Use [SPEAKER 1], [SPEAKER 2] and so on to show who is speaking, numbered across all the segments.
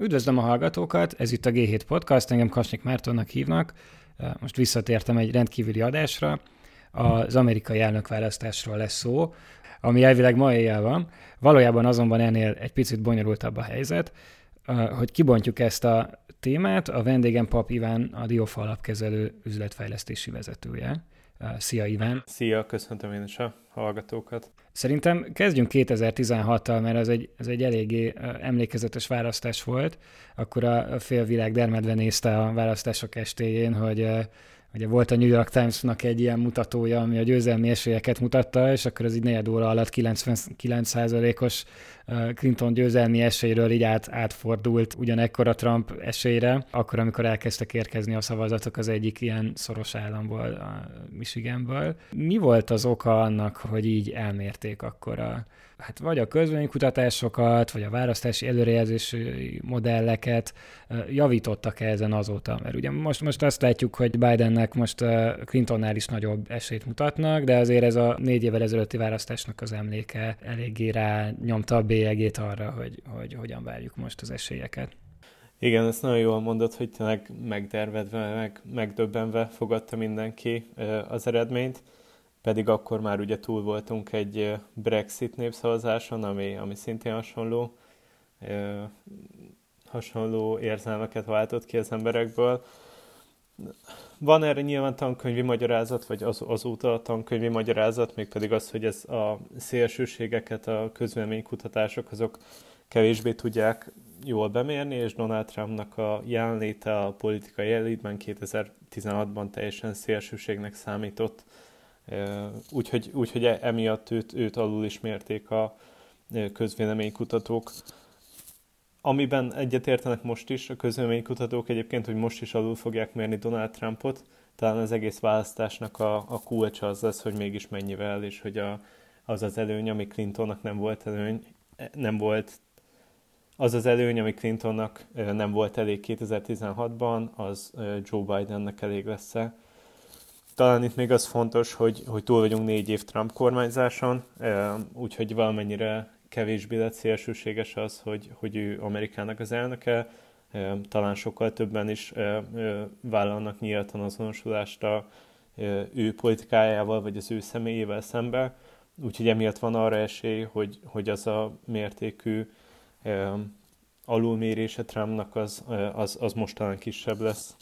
[SPEAKER 1] Üdvözlöm a hallgatókat, ez itt a G7 Podcast, engem Kasnyik Mártonnak hívnak. Most visszatértem egy rendkívüli adásra. Az amerikai elnökválasztásról lesz szó, ami elvileg ma éjjel van. Valójában azonban ennél egy picit bonyolultabb a helyzet. Hogy kibontjuk ezt a témát, a vendégem Pap Iván, a Diofa alapkezelő üzletfejlesztési vezetője. Szia Iván!
[SPEAKER 2] Szia, köszöntöm én is a hallgatókat.
[SPEAKER 1] Szerintem kezdjünk 2016-tal, mert ez egy, ez egy eléggé emlékezetes választás volt. Akkor a félvilág dermedve nézte a választások estéjén, hogy Ugye volt a New York Times-nak egy ilyen mutatója, ami a győzelmi esélyeket mutatta, és akkor az így negyed óra alatt 99%-os Clinton győzelmi esélyről így át, átfordult a Trump esélyre, akkor, amikor elkezdtek érkezni a szavazatok az egyik ilyen szoros államból, a Michiganből. Mi volt az oka annak, hogy így elmérték akkor a, hát vagy a közvénykutatásokat, vagy a választási előrejelzési modelleket javítottak -e ezen azóta? Mert ugye most, most azt látjuk, hogy Bidennek most Clintonnál is nagyobb esélyt mutatnak, de azért ez a négy évvel ezelőtti választásnak az emléke eléggé rá nyomta a bélyegét arra, hogy, hogy hogyan várjuk most az esélyeket.
[SPEAKER 2] Igen, ezt nagyon jól mondod, hogy tényleg megdervedve, meg, megdöbbenve fogadta mindenki az eredményt pedig akkor már ugye túl voltunk egy Brexit népszavazáson, ami, ami szintén hasonló, hasonló érzelmeket váltott ki az emberekből. Van erre nyilván tankönyvi magyarázat, vagy az, azóta a tankönyvi magyarázat, mégpedig az, hogy ez a szélsőségeket, a közvéleménykutatások, azok kevésbé tudják jól bemérni, és Donald Trumpnak a jelenléte a politikai elitben 2016-ban teljesen szélsőségnek számított Úgyhogy, úgyhogy e, emiatt őt, őt alul is mérték a közvéleménykutatók. Amiben egyetértenek most is a közvéleménykutatók egyébként, hogy most is alul fogják mérni Donald Trumpot, talán az egész választásnak a, a kulcsa az lesz, hogy mégis mennyivel, és hogy a, az az előny, ami Clintonnak nem volt előny, nem volt az az előny, ami Clintonnak nem volt elég 2016-ban, az Joe Bidennek elég lesz-e. Talán itt még az fontos, hogy, hogy túl vagyunk négy év Trump kormányzáson, úgyhogy valamennyire kevésbé lett szélsőséges az, hogy, hogy ő Amerikának az elnöke, talán sokkal többen is vállalnak nyíltan azonosulást a ő politikájával, vagy az ő személyével szembe, úgyhogy emiatt van arra esély, hogy, hogy az a mértékű alulmérése Trumpnak az, az, az most kisebb lesz.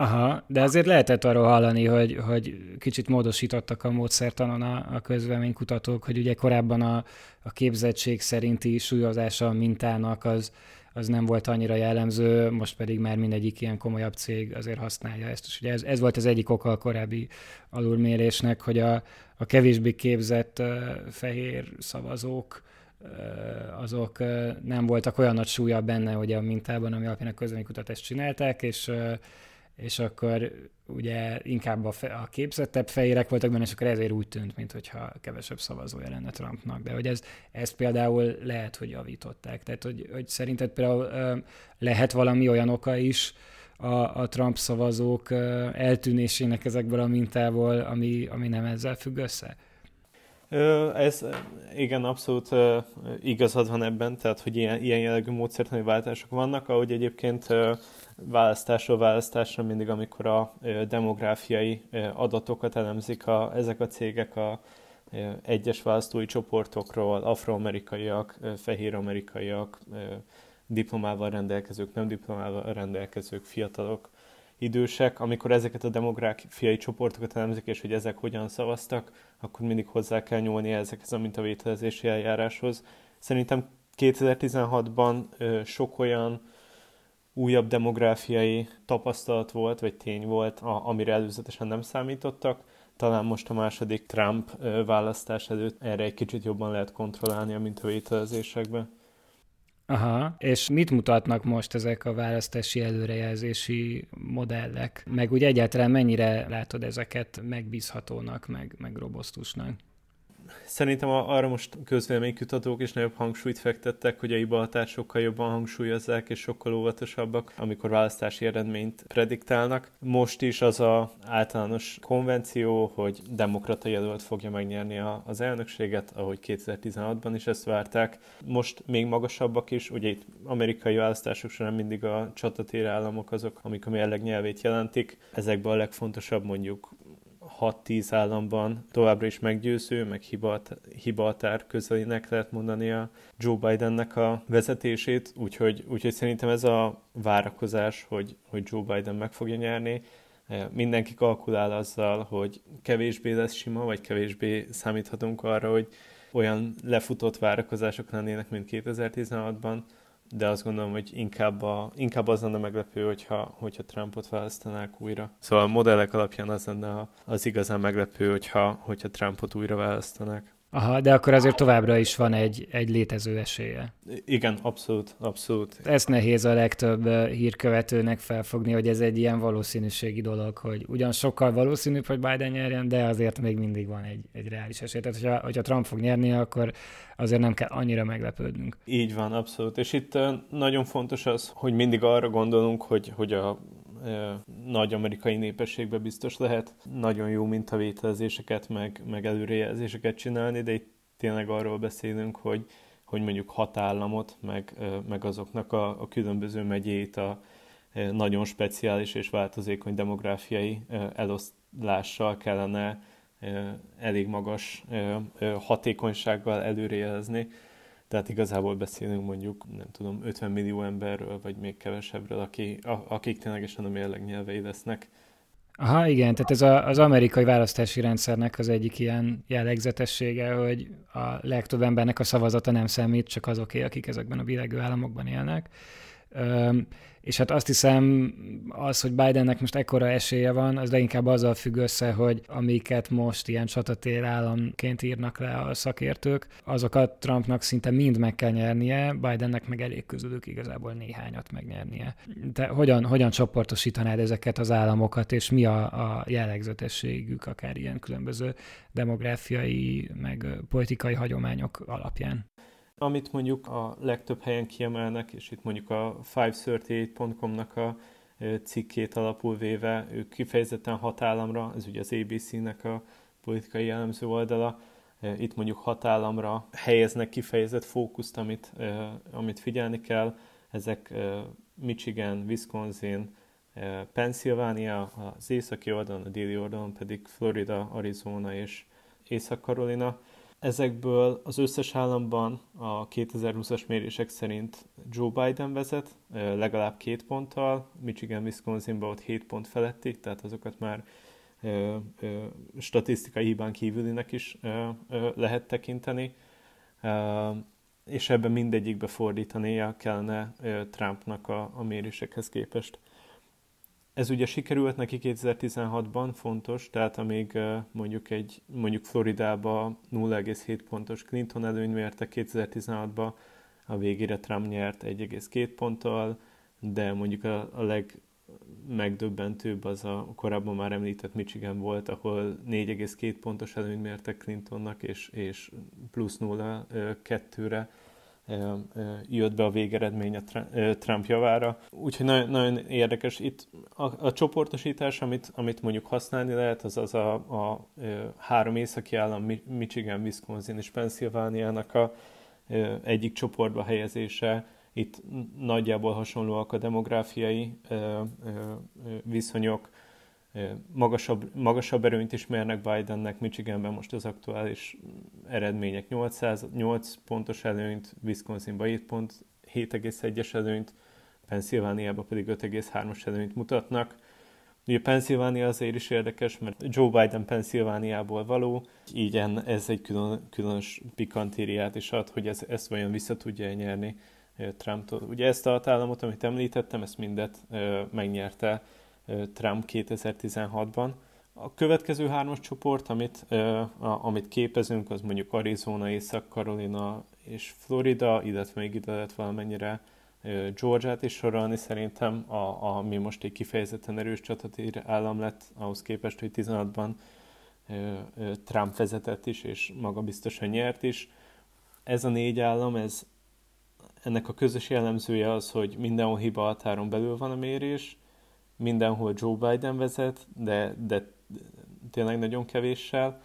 [SPEAKER 1] Aha, de azért lehetett arról hallani, hogy, hogy kicsit módosítottak a módszertanon a, a közvéleménykutatók, hogy ugye korábban a, a képzettség szerinti súlyozása a mintának az, az nem volt annyira jellemző, most pedig már mindegyik ilyen komolyabb cég azért használja ezt. És ugye ez, ez volt az egyik oka a korábbi alulmérésnek, hogy a, a kevésbé képzett uh, fehér szavazók uh, azok uh, nem voltak olyan nagy súlya benne hogy a mintában, ami alapján a közvéleménykutatást csinálták, és uh, és akkor ugye inkább a, fe, a képzettebb fejérek voltak benne, és akkor ezért úgy tűnt, mintha kevesebb szavazója lenne Trumpnak. De hogy ez, ez például lehet, hogy javították. Tehát, hogy, hogy szerinted például lehet valami olyan oka is a, a Trump szavazók eltűnésének ezekből a mintából, ami, ami nem ezzel függ össze?
[SPEAKER 2] Ez igen, abszolút igazad van ebben, tehát hogy ilyen, ilyen jellegű módszertani váltások vannak, ahogy egyébként választásról választásra mindig, amikor a demográfiai adatokat elemzik a, ezek a cégek a egyes választói csoportokról, afroamerikaiak, fehér-amerikaiak, diplomával rendelkezők, nem diplomával rendelkezők, fiatalok, idősek, amikor ezeket a demográfiai csoportokat elemzik, és hogy ezek hogyan szavaztak, akkor mindig hozzá kell nyúlni ezekhez a mintavételezési eljáráshoz. Szerintem 2016-ban sok olyan újabb demográfiai tapasztalat volt, vagy tény volt, amire előzetesen nem számítottak. Talán most a második Trump választás előtt erre egy kicsit jobban lehet kontrollálni a mintavételezésekben.
[SPEAKER 1] Aha, és mit mutatnak most ezek a választási előrejelzési modellek? Meg úgy egyáltalán mennyire látod ezeket megbízhatónak, meg, meg robosztusnak?
[SPEAKER 2] Szerintem arra most közvéleménykutatók is nagyobb hangsúlyt fektettek, hogy a hibahatást sokkal jobban hangsúlyozzák, és sokkal óvatosabbak, amikor választási eredményt prediktálnak. Most is az a általános konvenció, hogy demokrata jelölt fogja megnyerni a, az elnökséget, ahogy 2016-ban is ezt várták. Most még magasabbak is, ugye itt amerikai választások során mindig a csatatér államok azok, amik a mérleg nyelvét jelentik. Ezekben a legfontosabb mondjuk 6-10 államban továbbra is meggyőző, meg hibatár közelének lehet mondani a Joe Bidennek a vezetését, úgyhogy, úgyhogy szerintem ez a várakozás, hogy, hogy Joe Biden meg fogja nyerni, e, mindenki kalkulál azzal, hogy kevésbé lesz sima, vagy kevésbé számíthatunk arra, hogy olyan lefutott várakozások lennének, mint 2016-ban, de azt gondolom, hogy inkább, a, inkább az lenne meglepő, hogyha, hogyha Trumpot választanák újra. Szóval a modellek alapján az lenne az igazán meglepő, hogyha, hogyha Trumpot újra választanák.
[SPEAKER 1] Aha, de akkor azért továbbra is van egy, egy létező esélye.
[SPEAKER 2] Igen, abszolút, abszolút.
[SPEAKER 1] Ezt nehéz a legtöbb hírkövetőnek felfogni, hogy ez egy ilyen valószínűségi dolog, hogy ugyan sokkal valószínűbb, hogy Biden nyerjen, de azért még mindig van egy, egy reális esély. Tehát, hogyha, hogyha Trump fog nyerni, akkor azért nem kell annyira meglepődnünk.
[SPEAKER 2] Így van, abszolút. És itt nagyon fontos az, hogy mindig arra gondolunk, hogy, hogy a nagy amerikai népességbe biztos lehet nagyon jó mintavételezéseket, meg, meg előrejelzéseket csinálni, de itt tényleg arról beszélünk, hogy, hogy mondjuk hat államot, meg, meg azoknak a, a különböző megyét a nagyon speciális és változékony demográfiai eloszlással kellene elég magas hatékonysággal előrejelezni. Tehát igazából beszélünk mondjuk, nem tudom, 50 millió emberről, vagy még kevesebbről, aki, a, akik ténylegesen a mérleg nyelvei lesznek.
[SPEAKER 1] Aha, igen, tehát ez a, az amerikai választási rendszernek az egyik ilyen jellegzetessége, hogy a legtöbb embernek a szavazata nem számít, csak azoké, akik ezekben a világú államokban élnek. És hát azt hiszem, az, hogy Bidennek most ekkora esélye van, az leginkább azzal függ össze, hogy amiket most ilyen csatatér államként írnak le a szakértők, azokat Trumpnak szinte mind meg kell nyernie, Bidennek meg elég közülük igazából néhányat megnyernie. De hogyan, hogyan csoportosítanád ezeket az államokat, és mi a, a jellegzetességük akár ilyen különböző demográfiai, meg politikai hagyományok alapján?
[SPEAKER 2] Amit mondjuk a legtöbb helyen kiemelnek, és itt mondjuk a 538.com-nak a cikkét alapul véve, ők kifejezetten hat államra, ez ugye az ABC-nek a politikai jellemző oldala, itt mondjuk hat államra helyeznek kifejezett fókuszt, amit, amit figyelni kell. Ezek Michigan, Wisconsin, Pennsylvania, az északi oldalon, a déli oldalon pedig Florida, Arizona és Észak-Carolina. Ezekből az összes államban a 2020-as mérések szerint Joe Biden vezet, legalább két ponttal, Michigan, Wisconsinban ott 7 pont feletti, tehát azokat már ö, ö, statisztikai hibán kívülinek is ö, ö, lehet tekinteni, ö, és ebben mindegyikbe fordítania kellene ö, Trumpnak a, a mérésekhez képest. Ez ugye sikerült neki 2016-ban, fontos, tehát amíg mondjuk egy mondjuk Floridába 0,7 pontos Clinton előny mérte 2016-ban, a végére Trump nyert 1,2 ponttal, de mondjuk a, a legmegdöbbentőbb az a korábban már említett Michigan volt, ahol 4,2 pontos előny mértek Clintonnak, és, és plusz 0,2-re jött be a végeredmény a Trump javára. Úgyhogy nagyon, nagyon érdekes. Itt a, a csoportosítás, amit, amit mondjuk használni lehet, az az a, a, három északi állam, Michigan, Wisconsin és Pennsylvania-nak a egyik csoportba helyezése. Itt nagyjából hasonlóak a demográfiai viszonyok, magasabb, magasabb erőnyt is mérnek Bidennek, Michiganben most az aktuális eredmények 800, 8 pontos előnyt, Wisconsinban 7 pont, 7,1-es előnyt, Pennsylvániában pedig 5,3-as előnyt mutatnak. Ugye Pennsylvania azért is érdekes, mert Joe Biden Pennsylvániából való, így ez egy külön, különös pikantériát is ad, hogy ez, ezt vajon vissza tudja nyerni Trumptól. Ugye ezt a államot, amit említettem, ezt mindet megnyerte Trump 2016-ban. A következő hármas csoport, amit, amit képezünk, az mondjuk Arizona, Észak-Carolina és Florida, illetve még ide lehet valamennyire Georgia-t is sorolni. Szerintem, a, ami most egy kifejezetten erős csatatér állam lett, ahhoz képest, hogy 16-ban Trump vezetett is, és maga biztosan nyert is. Ez a négy állam, ez, ennek a közös jellemzője az, hogy mindenhol hiba határon belül van a mérés, mindenhol Joe Biden vezet, de, de tényleg nagyon kevéssel,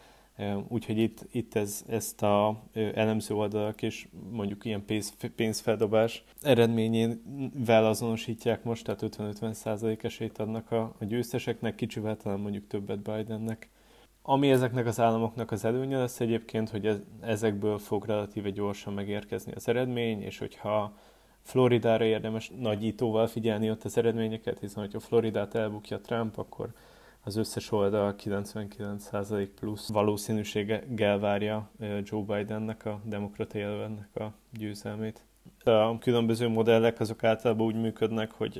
[SPEAKER 2] Úgyhogy itt, itt ez, ezt a elemző oldalak és mondjuk ilyen pénz, pénzfeldobás eredményével azonosítják most, tehát 50-50 esélyt adnak a, a győzteseknek, kicsivel talán mondjuk többet Bidennek. Ami ezeknek az államoknak az előnye lesz egyébként, hogy ez, ezekből fog relatíve gyorsan megérkezni az eredmény, és hogyha Floridára érdemes nagyítóval figyelni ott az eredményeket, hiszen hogyha Floridát elbukja Trump, akkor az összes oldal 99% plusz valószínűséggel várja Joe Bidennek, a demokrata jelölnek a győzelmét. A különböző modellek azok általában úgy működnek, hogy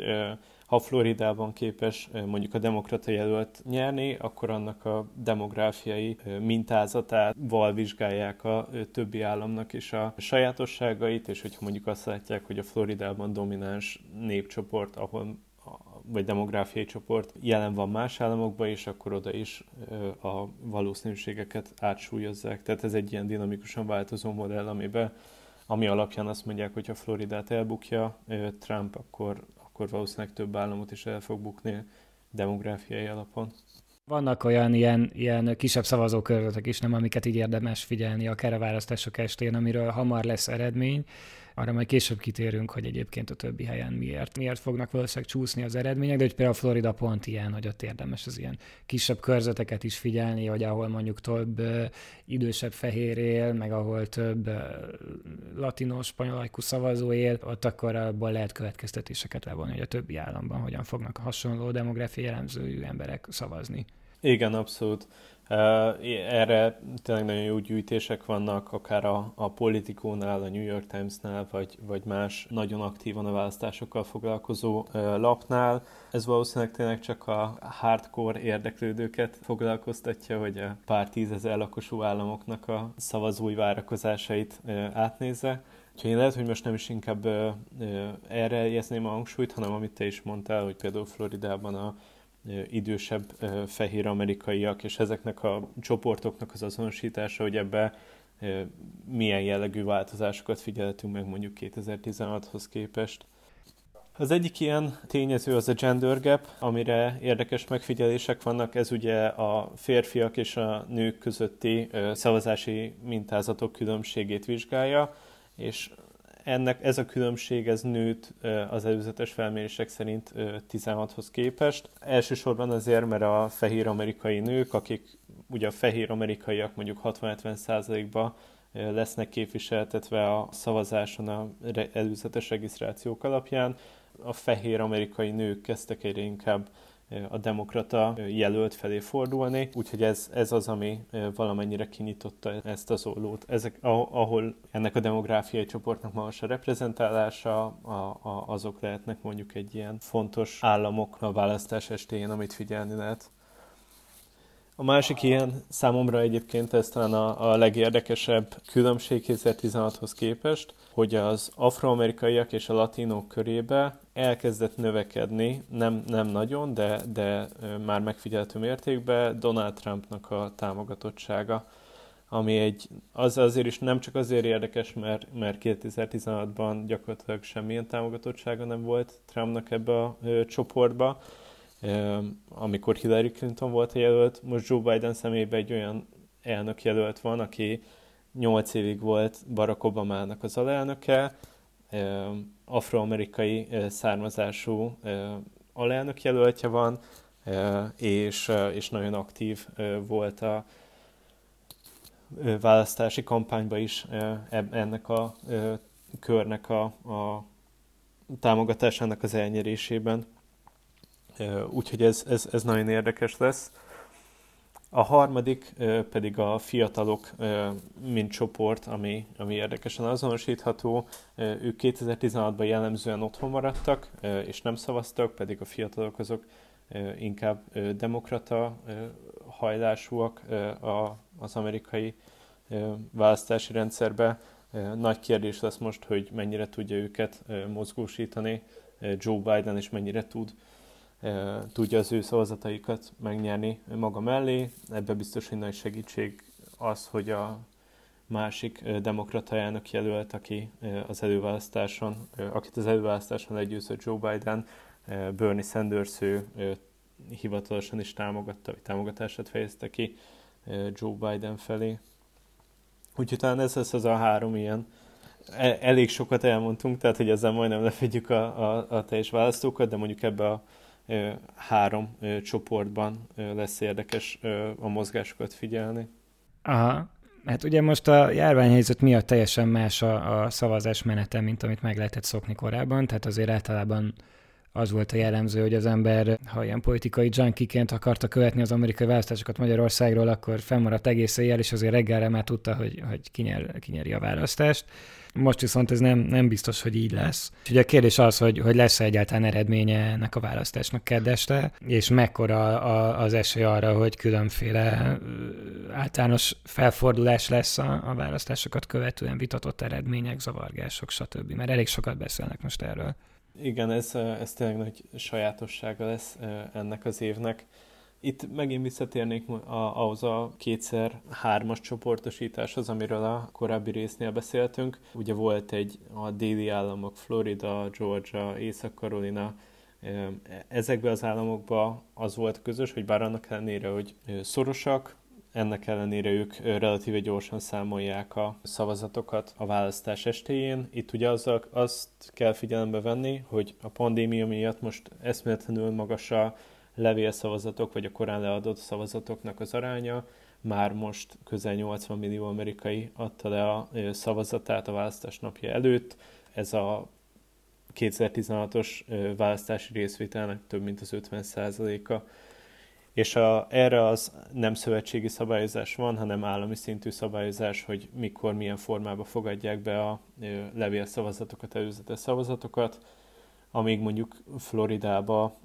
[SPEAKER 2] ha Floridában képes mondjuk a demokrata jelölt nyerni, akkor annak a demográfiai mintázatával vizsgálják a többi államnak is a sajátosságait, és hogyha mondjuk azt látják, hogy a Floridában domináns népcsoport, ahol vagy demográfiai csoport jelen van más államokban, és akkor oda is a valószínűségeket átsúlyozzák. Tehát ez egy ilyen dinamikusan változó modell, amiben ami alapján azt mondják, hogy ha Floridát elbukja Trump, akkor, akkor valószínűleg több államot is el fog bukni demográfiai alapon.
[SPEAKER 1] Vannak olyan ilyen, ilyen kisebb szavazókörzetek is, nem, amiket így érdemes figyelni akár a választások estén, amiről hamar lesz eredmény, arra majd később kitérünk, hogy egyébként a többi helyen miért, miért fognak valószínűleg csúszni az eredmények, de hogy például Florida pont ilyen, hogy ott érdemes az ilyen kisebb körzeteket is figyelni, hogy ahol mondjuk több idősebb fehér él, meg ahol több latinos, spanyolajkú szavazó él, ott akkor abból lehet következtetéseket levonni, hogy a többi államban hogyan fognak hasonló demográfiai jellemzőjű emberek szavazni.
[SPEAKER 2] Igen, abszolút. Erre tényleg nagyon jó gyűjtések vannak, akár a, a Politikónál, a New York Timesnál, vagy, vagy más nagyon aktívan a választásokkal foglalkozó lapnál. Ez valószínűleg tényleg csak a hardcore érdeklődőket foglalkoztatja, hogy a pár tízezer lakosú államoknak a szavazói várakozásait átnézze. Úgyhogy én lehet, hogy most nem is inkább erre helyezném a hangsúlyt, hanem amit te is mondtál, hogy például Floridában a idősebb fehér amerikaiak, és ezeknek a csoportoknak az azonosítása, hogy ebbe milyen jellegű változásokat figyeltünk meg mondjuk 2016-hoz képest. Az egyik ilyen tényező az a gender gap, amire érdekes megfigyelések vannak. Ez ugye a férfiak és a nők közötti szavazási mintázatok különbségét vizsgálja, és ennek ez a különbség ez nőtt az előzetes felmérések szerint 16-hoz képest. Elsősorban azért, mert a fehér amerikai nők, akik ugye a fehér amerikaiak mondjuk 60-70 százalékban lesznek képviseltetve a szavazáson a előzetes regisztrációk alapján, a fehér amerikai nők kezdtek egyre inkább a demokrata jelölt felé fordulni, úgyhogy ez, ez az, ami valamennyire kinyitotta ezt az ollót. Ezek, ahol ennek a demográfiai csoportnak magas a reprezentálása, a, a, azok lehetnek mondjuk egy ilyen fontos államok a választás estéjén, amit figyelni lehet. A másik ilyen számomra egyébként ez talán a, a legérdekesebb különbség 2016-hoz képest, hogy az afroamerikaiak és a latinok körébe elkezdett növekedni, nem, nem nagyon, de, de már megfigyelhető mértékben Donald Trumpnak a támogatottsága, ami egy, az azért is nem csak azért érdekes, mert, mert 2016-ban gyakorlatilag semmilyen támogatottsága nem volt Trumpnak ebbe a ö, csoportba, amikor Hillary Clinton volt a jelölt, most Joe Biden személyében egy olyan elnök jelölt van, aki 8 évig volt Barack Obama-nak az alelnöke, afroamerikai származású alelnök jelöltje van, és, és nagyon aktív volt a választási kampányban is ennek a körnek a, a támogatásának az elnyerésében. Úgyhogy ez, ez, ez nagyon érdekes lesz. A harmadik pedig a fiatalok, mint csoport, ami, ami érdekesen azonosítható. Ők 2016-ban jellemzően otthon maradtak, és nem szavaztak, pedig a fiatalok azok inkább demokrata hajlásúak az amerikai választási rendszerbe. Nagy kérdés lesz most, hogy mennyire tudja őket mozgósítani Joe Biden, és mennyire tud tudja az ő szavazataikat megnyerni maga mellé. Ebben biztos, hogy nagy segítség az, hogy a másik demokrata elnök jelölt, aki az előválasztáson, akit az előválasztáson legyőzött Joe Biden, Bernie Sanders, ő hivatalosan is támogatta, vagy támogatását fejezte ki Joe Biden felé. Úgyhogy talán ez lesz az a három ilyen. E, elég sokat elmondtunk, tehát hogy ezzel majdnem lefedjük a, a, a teljes választókat, de mondjuk ebbe a három csoportban lesz érdekes a mozgásokat figyelni.
[SPEAKER 1] Aha, hát ugye most a járványhelyzet miatt teljesen más a, a szavazás menete, mint amit meg lehetett szokni korábban, tehát azért általában az volt a jellemző, hogy az ember, ha ilyen politikai junkiként akarta követni az amerikai választásokat Magyarországról, akkor fennmaradt egész éjjel, és azért reggelre már tudta, hogy, hogy kinyer, kinyeri a választást. Most viszont ez nem, nem biztos, hogy így lesz. Ugye a kérdés az, hogy, hogy lesz -e egyáltalán eredménye ennek a választásnak keddeste, és mekkora az esély arra, hogy különféle általános felfordulás lesz a, a választásokat követően vitatott eredmények, zavargások, stb. Mert elég sokat beszélnek most erről.
[SPEAKER 2] Igen, ez, ez tényleg nagy sajátossága lesz ennek az évnek. Itt megint visszatérnék ahhoz a kétszer hármas csoportosításhoz, amiről a korábbi résznél beszéltünk. Ugye volt egy a déli államok, Florida, Georgia, Észak-Carolina, ezekben az államokban az volt közös, hogy bár annak ellenére, hogy szorosak, ennek ellenére ők relatíve gyorsan számolják a szavazatokat a választás estéjén. Itt ugye az, azt kell figyelembe venni, hogy a pandémia miatt most eszméletlenül magas a levélszavazatok, vagy a korán leadott szavazatoknak az aránya. Már most közel 80 millió amerikai adta le a szavazatát a választás napja előtt. Ez a 2016-os választási részvételnek több mint az 50%-a és a, erre az nem szövetségi szabályozás van, hanem állami szintű szabályozás, hogy mikor, milyen formában fogadják be a levélszavazatokat, előzetes szavazatokat, amíg mondjuk Floridába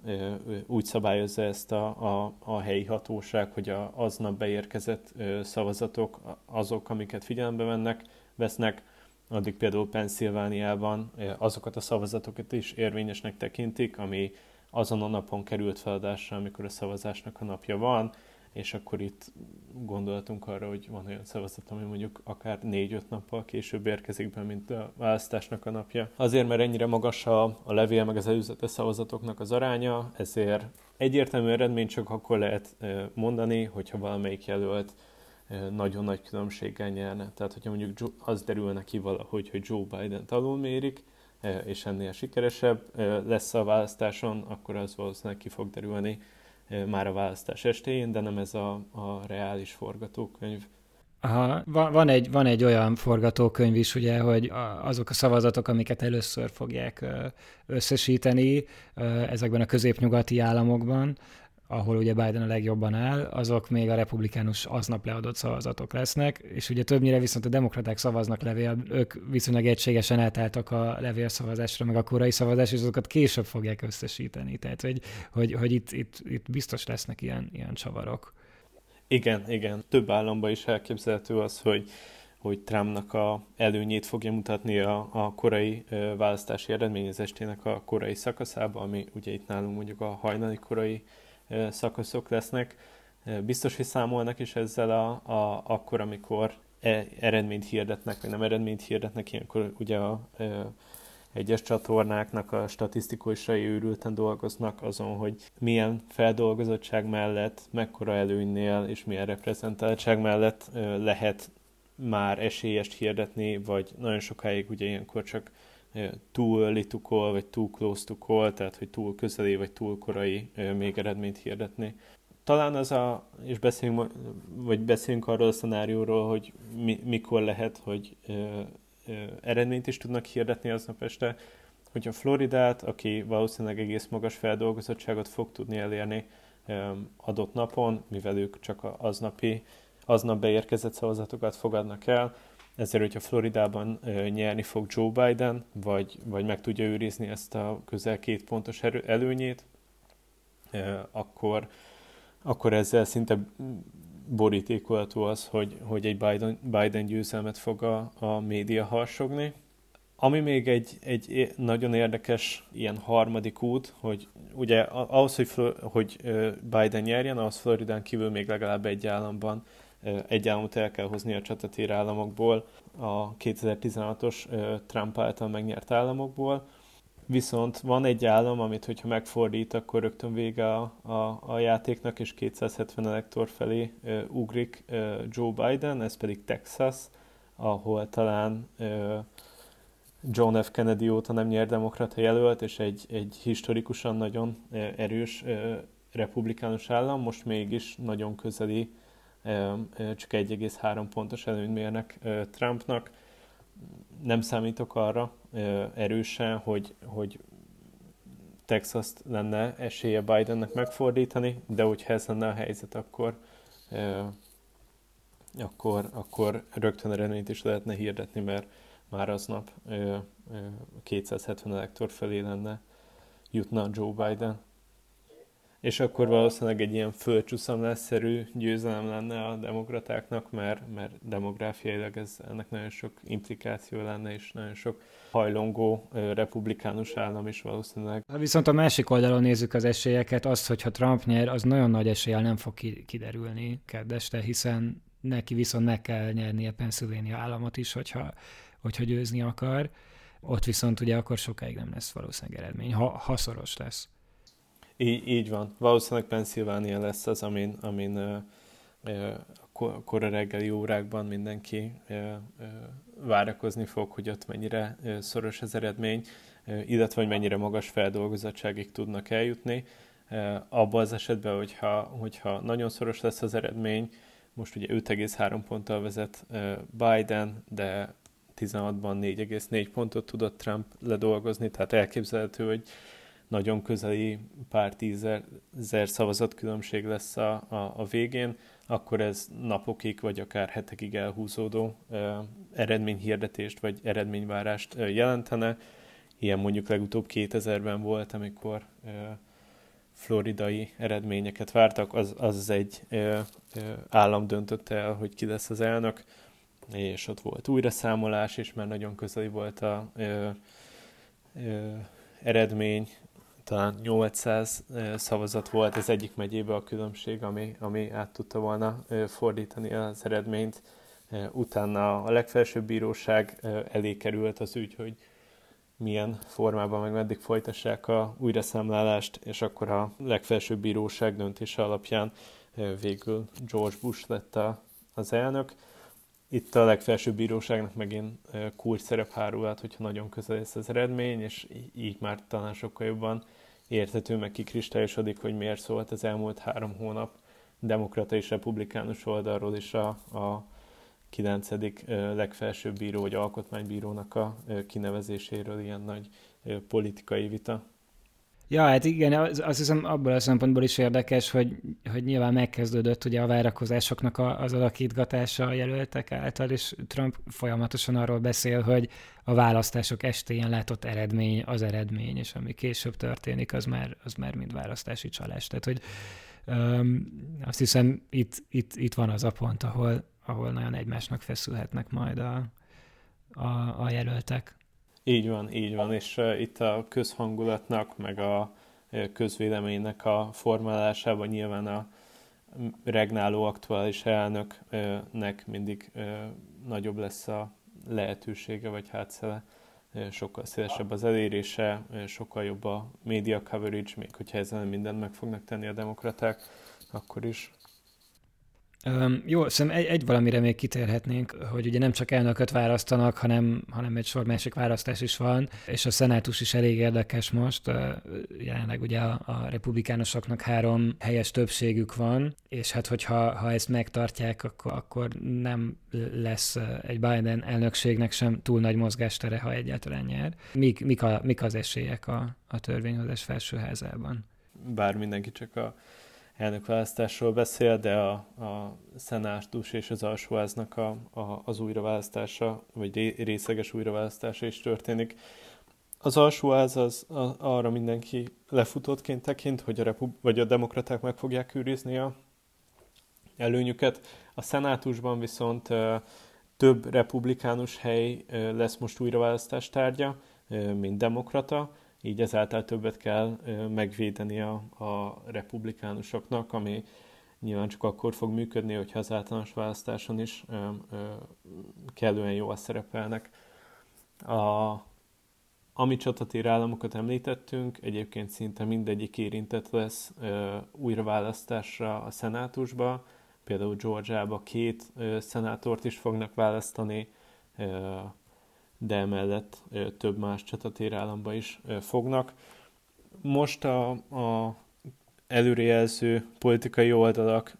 [SPEAKER 2] úgy szabályozza ezt a, a, a helyi hatóság, hogy a, aznap beérkezett szavazatok azok, amiket figyelembe vennek, vesznek, addig például Pennsylvániában azokat a szavazatokat is érvényesnek tekintik, ami azon a napon került feladásra, amikor a szavazásnak a napja van, és akkor itt gondolatunk arra, hogy van olyan szavazat, ami mondjuk akár négy-öt nappal később érkezik be, mint a választásnak a napja. Azért, mert ennyire magas a, a levél meg az előzetes szavazatoknak az aránya, ezért egyértelmű eredmény csak akkor lehet mondani, hogyha valamelyik jelölt nagyon nagy különbséggel nyerne. Tehát, hogyha mondjuk az derülne ki valahogy, hogy Joe Biden alulmérik, és ennél sikeresebb lesz a választáson, akkor az valószínűleg ki fog derülni már a választás estéjén, de nem ez a, a reális forgatókönyv.
[SPEAKER 1] Aha, van, van, egy, van egy olyan forgatókönyv is, ugye, hogy azok a szavazatok, amiket először fogják összesíteni ezekben a középnyugati államokban, ahol ugye Biden a legjobban áll, azok még a republikánus aznap leadott szavazatok lesznek, és ugye többnyire viszont a demokraták szavaznak levél, ők viszonylag egységesen átálltak a levélszavazásra, meg a korai szavazás, és azokat később fogják összesíteni. Tehát, hogy, hogy, hogy itt, itt, itt biztos lesznek ilyen, ilyen csavarok.
[SPEAKER 2] Igen, igen. Több államban is elképzelhető az, hogy hogy Trumpnak a előnyét fogja mutatni a, a korai választási eredményezéstének a korai szakaszában, ami ugye itt nálunk mondjuk a hajnali korai szakaszok lesznek. Biztos, hogy számolnak is ezzel a, a, akkor, amikor e, eredményt hirdetnek, vagy nem eredményt hirdetnek, ilyenkor ugye a, a egyes csatornáknak a statisztikusai őrülten dolgoznak azon, hogy milyen feldolgozottság mellett, mekkora előnynél és milyen reprezentáltság mellett lehet már esélyest hirdetni, vagy nagyon sokáig ugye ilyenkor csak too early to call, vagy too close to call, tehát hogy túl közeli, vagy túl korai még eredményt hirdetni. Talán az a, és beszélünk, vagy beszélünk arról a szenárióról, hogy mi, mikor lehet, hogy ö, ö, eredményt is tudnak hirdetni aznap este, hogyha Floridát, aki valószínűleg egész magas feldolgozottságot fog tudni elérni ö, adott napon, mivel ők csak aznapi, aznap beérkezett szavazatokat fogadnak el, ezért, hogyha Floridában nyerni fog Joe Biden, vagy, vagy meg tudja őrizni ezt a közel két pontos erő, előnyét, akkor, akkor ezzel szinte borítékolható az, hogy, hogy egy Biden, Biden győzelmet fog a, a média harsogni. Ami még egy, egy nagyon érdekes ilyen harmadik út, hogy ugye ahhoz, hogy, hogy Biden nyerjen, ahhoz Floridán kívül még legalább egy államban egy államot el kell hozni a csatatér államokból, a 2016-os Trump által megnyert államokból, Viszont van egy állam, amit hogyha megfordít, akkor rögtön vége a, a, a játéknak, és 270 elektor felé uh, ugrik uh, Joe Biden, ez pedig Texas, ahol talán uh, John F. Kennedy óta nem nyer demokrata jelölt, és egy, egy historikusan nagyon erős uh, republikánus állam, most mégis nagyon közeli, csak 1,3 pontos előnyt mérnek Trumpnak. Nem számítok arra erősen, hogy, hogy texas lenne esélye Bidennek megfordítani, de hogyha ez lenne a helyzet, akkor, akkor, akkor rögtön eredményt is lehetne hirdetni, mert már aznap 270 elektor felé lenne jutna Joe Biden és akkor valószínűleg egy ilyen földcsúszamlásszerű győzelem lenne a demokratáknak, mert, mert demográfiailag ez, ennek nagyon sok implikáció lenne, és nagyon sok hajlongó republikánus állam is valószínűleg.
[SPEAKER 1] Viszont a másik oldalon nézzük az esélyeket, az, hogyha Trump nyer, az nagyon nagy eséllyel nem fog kiderülni keddeste, hiszen neki viszont meg kell nyernie Pennsylvania államot is, hogyha, hogyha győzni akar. Ott viszont ugye akkor sokáig nem lesz valószínűleg eredmény, ha, ha szoros lesz.
[SPEAKER 2] Így, így van. Valószínűleg Pennsylvania lesz az, amin, amin ö, ö, kora reggeli órákban mindenki ö, ö, várakozni fog, hogy ott mennyire ö, szoros az eredmény, ö, illetve hogy mennyire magas feldolgozottságig tudnak eljutni. Abban az esetben, hogyha, hogyha nagyon szoros lesz az eredmény, most ugye 5,3 ponttal vezet Biden, de 16-ban 4,4 pontot tudott Trump ledolgozni, tehát elképzelhető, hogy nagyon közeli pár tízezer szavazat különbség lesz a, a, a végén, akkor ez napokig vagy akár hetekig elhúzódó ö, eredményhirdetést vagy eredményvárást ö, jelentene. Ilyen mondjuk legutóbb 2000-ben volt, amikor ö, floridai eredményeket vártak, az, az egy ö, ö, állam döntötte el, hogy ki lesz az elnök, és ott volt újra számolás, és már nagyon közeli volt a ö, ö, eredmény, talán 800 szavazat volt az egyik megyébe a különbség, ami, ami át tudta volna fordítani az eredményt. Utána a legfelsőbb bíróság elé került az ügy, hogy milyen formában, meg meddig folytassák a újraszámlálást, és akkor a legfelsőbb bíróság döntése alapján végül George Bush lett a, az elnök. Itt a legfelsőbb bíróságnak megint kulcs szerep hárulhat, hogyha nagyon közel lesz az eredmény, és így már talán sokkal jobban értető, meg kikristályosodik, hogy miért szólt az elmúlt három hónap demokrata és republikánus oldalról is a, a 9. legfelsőbb bíró, vagy alkotmánybírónak a kinevezéséről ilyen nagy politikai vita.
[SPEAKER 1] Ja, hát igen, az, azt hiszem abból a szempontból is érdekes, hogy, hogy nyilván megkezdődött ugye a várakozásoknak a, az alakítgatása a jelöltek által, és Trump folyamatosan arról beszél, hogy a választások estéjén látott eredmény az eredmény, és ami később történik, az már, az már mind választási csalás. Tehát, hogy um, azt hiszem itt, itt, itt van az a pont, ahol, ahol nagyon egymásnak feszülhetnek majd a, a, a jelöltek.
[SPEAKER 2] Így van, így van, és uh, itt a közhangulatnak, meg a közvéleménynek a formálásában nyilván a regnáló aktuális elnöknek mindig nagyobb lesz a lehetősége vagy hátszele, sokkal szélesebb az elérése, sokkal jobb a media coverage, még hogyha ezen mindent meg fognak tenni a demokraták, akkor is
[SPEAKER 1] Um, jó, szerintem egy, egy valamire még kitérhetnénk, hogy ugye nem csak elnököt választanak, hanem, hanem egy sor másik választás is van, és a szenátus is elég érdekes most. Uh, jelenleg ugye a, a republikánusoknak három helyes többségük van, és hát hogyha ha ezt megtartják, akkor, akkor nem lesz egy Biden elnökségnek sem túl nagy mozgástere, ha egyáltalán nyer. Mik, mik, a, mik az esélyek a, a törvényhozás felsőházában?
[SPEAKER 2] Bár mindenki csak a elnökválasztásról beszél, de a, a szenátus és az alsóháznak a, a, az újraválasztása, vagy részleges újraválasztása is történik. Az alsóház az, az arra mindenki lefutottként tekint, hogy a, repub- vagy a demokraták meg fogják őrizni a előnyüket. A szenátusban viszont több republikánus hely lesz most újraválasztás tárgya, mint demokrata, így ezáltal többet kell megvédeni a, a republikánusoknak, ami nyilván csak akkor fog működni, hogyha az általános választáson is ö, ö, kellően jól szerepelnek. A, ami csatatér államokat említettünk, egyébként szinte mindegyik érintett lesz ö, újraválasztásra a szenátusba, például Georgiába két ö, szenátort is fognak választani, ö, de emellett több más csatatér államba is fognak. Most a, a előrejelző politikai oldalak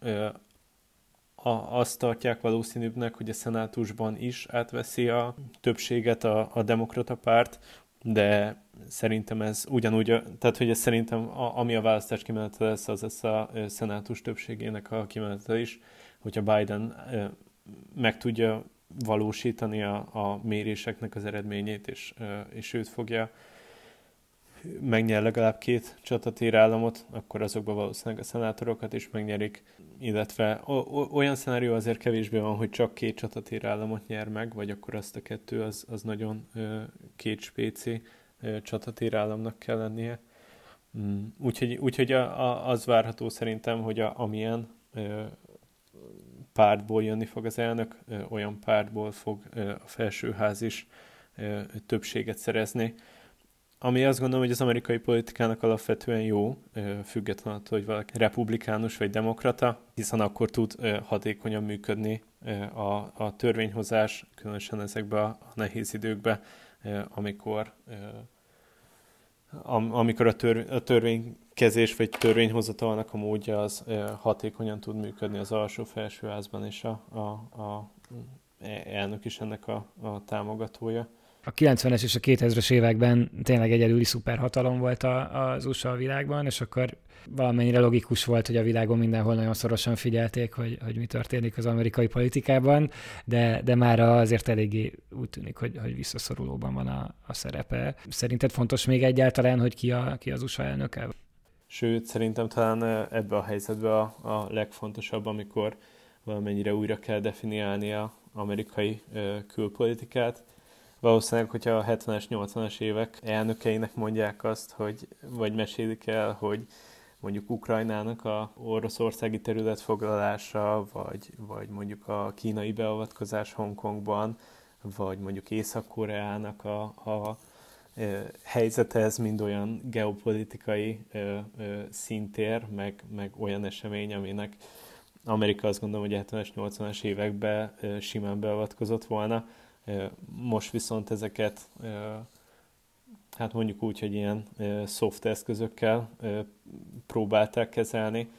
[SPEAKER 2] a, azt tartják valószínűbbnek, hogy a szenátusban is átveszi a többséget a, a demokrata párt, de szerintem ez ugyanúgy, tehát hogy ez szerintem a, ami a választás kimenete lesz, az lesz a szenátus többségének a kimenete is, hogyha Biden meg tudja valósítani a, a méréseknek az eredményét, és, és őt fogja megnyer legalább két csatatér államot, akkor azokban valószínűleg a szenátorokat is megnyerik, illetve olyan szenárió azért kevésbé van, hogy csak két csatatér államot nyer meg, vagy akkor azt a kettő az, az nagyon két spéci csatatér államnak kell lennie. Mm, úgyhogy, úgyhogy a, a, az várható szerintem, hogy a, amilyen pártból jönni fog az elnök, olyan pártból fog a felsőház is többséget szerezni. Ami azt gondolom, hogy az amerikai politikának alapvetően jó, független attól, hogy valaki republikánus vagy demokrata, hiszen akkor tud hatékonyan működni a, a törvényhozás, különösen ezekben a nehéz időkben, amikor amikor a, tör, a törvénykezés vagy törvényhozatalnak a módja az hatékonyan tud működni az alsó-felsőházban, és a, a, a elnök is ennek a, a támogatója
[SPEAKER 1] a 90-es és a 2000-es években tényleg egyedüli szuperhatalom volt a, az USA a világban, és akkor valamennyire logikus volt, hogy a világon mindenhol nagyon szorosan figyelték, hogy, hogy mi történik az amerikai politikában, de, de már azért eléggé úgy tűnik, hogy, hogy visszaszorulóban van a, a szerepe. Szerinted fontos még egyáltalán, hogy ki, a, ki az USA elnöke?
[SPEAKER 2] Sőt, szerintem talán ebbe a helyzetbe a, a legfontosabb, amikor valamennyire újra kell definiálni a amerikai ö, külpolitikát, valószínűleg, hogyha a 70-es, 80-as évek elnökeinek mondják azt, hogy, vagy mesélik el, hogy mondjuk Ukrajnának a oroszországi terület foglalása, vagy, vagy mondjuk a kínai beavatkozás Hongkongban, vagy mondjuk Észak-Koreának a, a helyzete, ez mind olyan geopolitikai ö, ö, szintér, meg, meg olyan esemény, aminek Amerika azt gondolom, hogy 70-es, 80-as években ö, simán beavatkozott volna most viszont ezeket hát mondjuk úgy, hogy ilyen soft eszközökkel próbálták kezelni,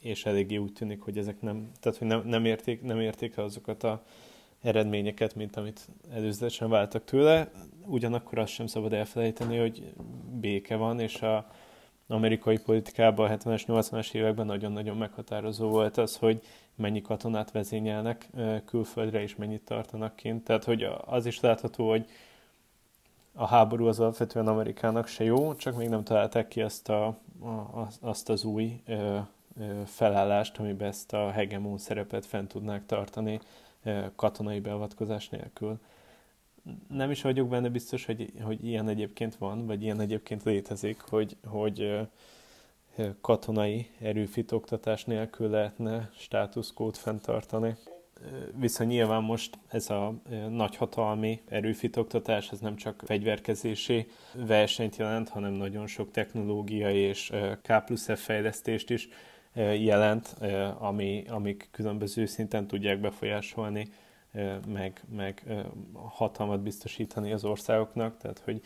[SPEAKER 2] és eléggé úgy tűnik, hogy ezek nem, tehát hogy nem, nem, érték, nem érték azokat a eredményeket, mint amit előzetesen váltak tőle. Ugyanakkor azt sem szabad elfelejteni, hogy béke van, és a amerikai politikában a 70-es, 80-as években nagyon-nagyon meghatározó volt az, hogy mennyi katonát vezényelnek külföldre, és mennyit tartanak kint. Tehát, hogy az is látható, hogy a háború az alapvetően Amerikának se jó, csak még nem találták ki azt, a, a, azt az új ö, ö, felállást, amiben ezt a hegemon szerepet fent tudnák tartani ö, katonai beavatkozás nélkül. Nem is vagyok benne biztos, hogy, hogy ilyen egyébként van, vagy ilyen egyébként létezik, hogy, hogy katonai erőfitoktatás nélkül lehetne státuszkót fenntartani. Viszont nyilván most ez a nagyhatalmi erőfitoktatás, ez nem csak fegyverkezési versenyt jelent, hanem nagyon sok technológiai és K plusz F fejlesztést is jelent, ami, amik különböző szinten tudják befolyásolni, meg, meg hatalmat biztosítani az országoknak, tehát hogy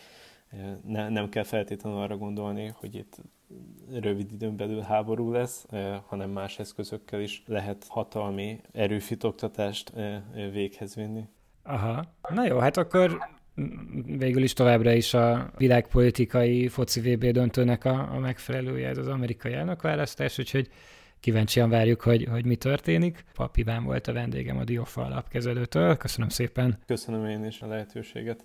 [SPEAKER 2] ne, nem kell feltétlenül arra gondolni, hogy itt rövid időn belül háború lesz, hanem más eszközökkel is lehet hatalmi erőfitoktatást véghez vinni.
[SPEAKER 1] Aha. Na jó, hát akkor végül is továbbra is a világpolitikai foci VB döntőnek a, a megfelelője ez az amerikai elnökválasztás, úgyhogy kíváncsian várjuk, hogy, hogy mi történik. Papiván volt a vendégem a Diofa alapkezelőtől. Köszönöm szépen.
[SPEAKER 2] Köszönöm én is a lehetőséget.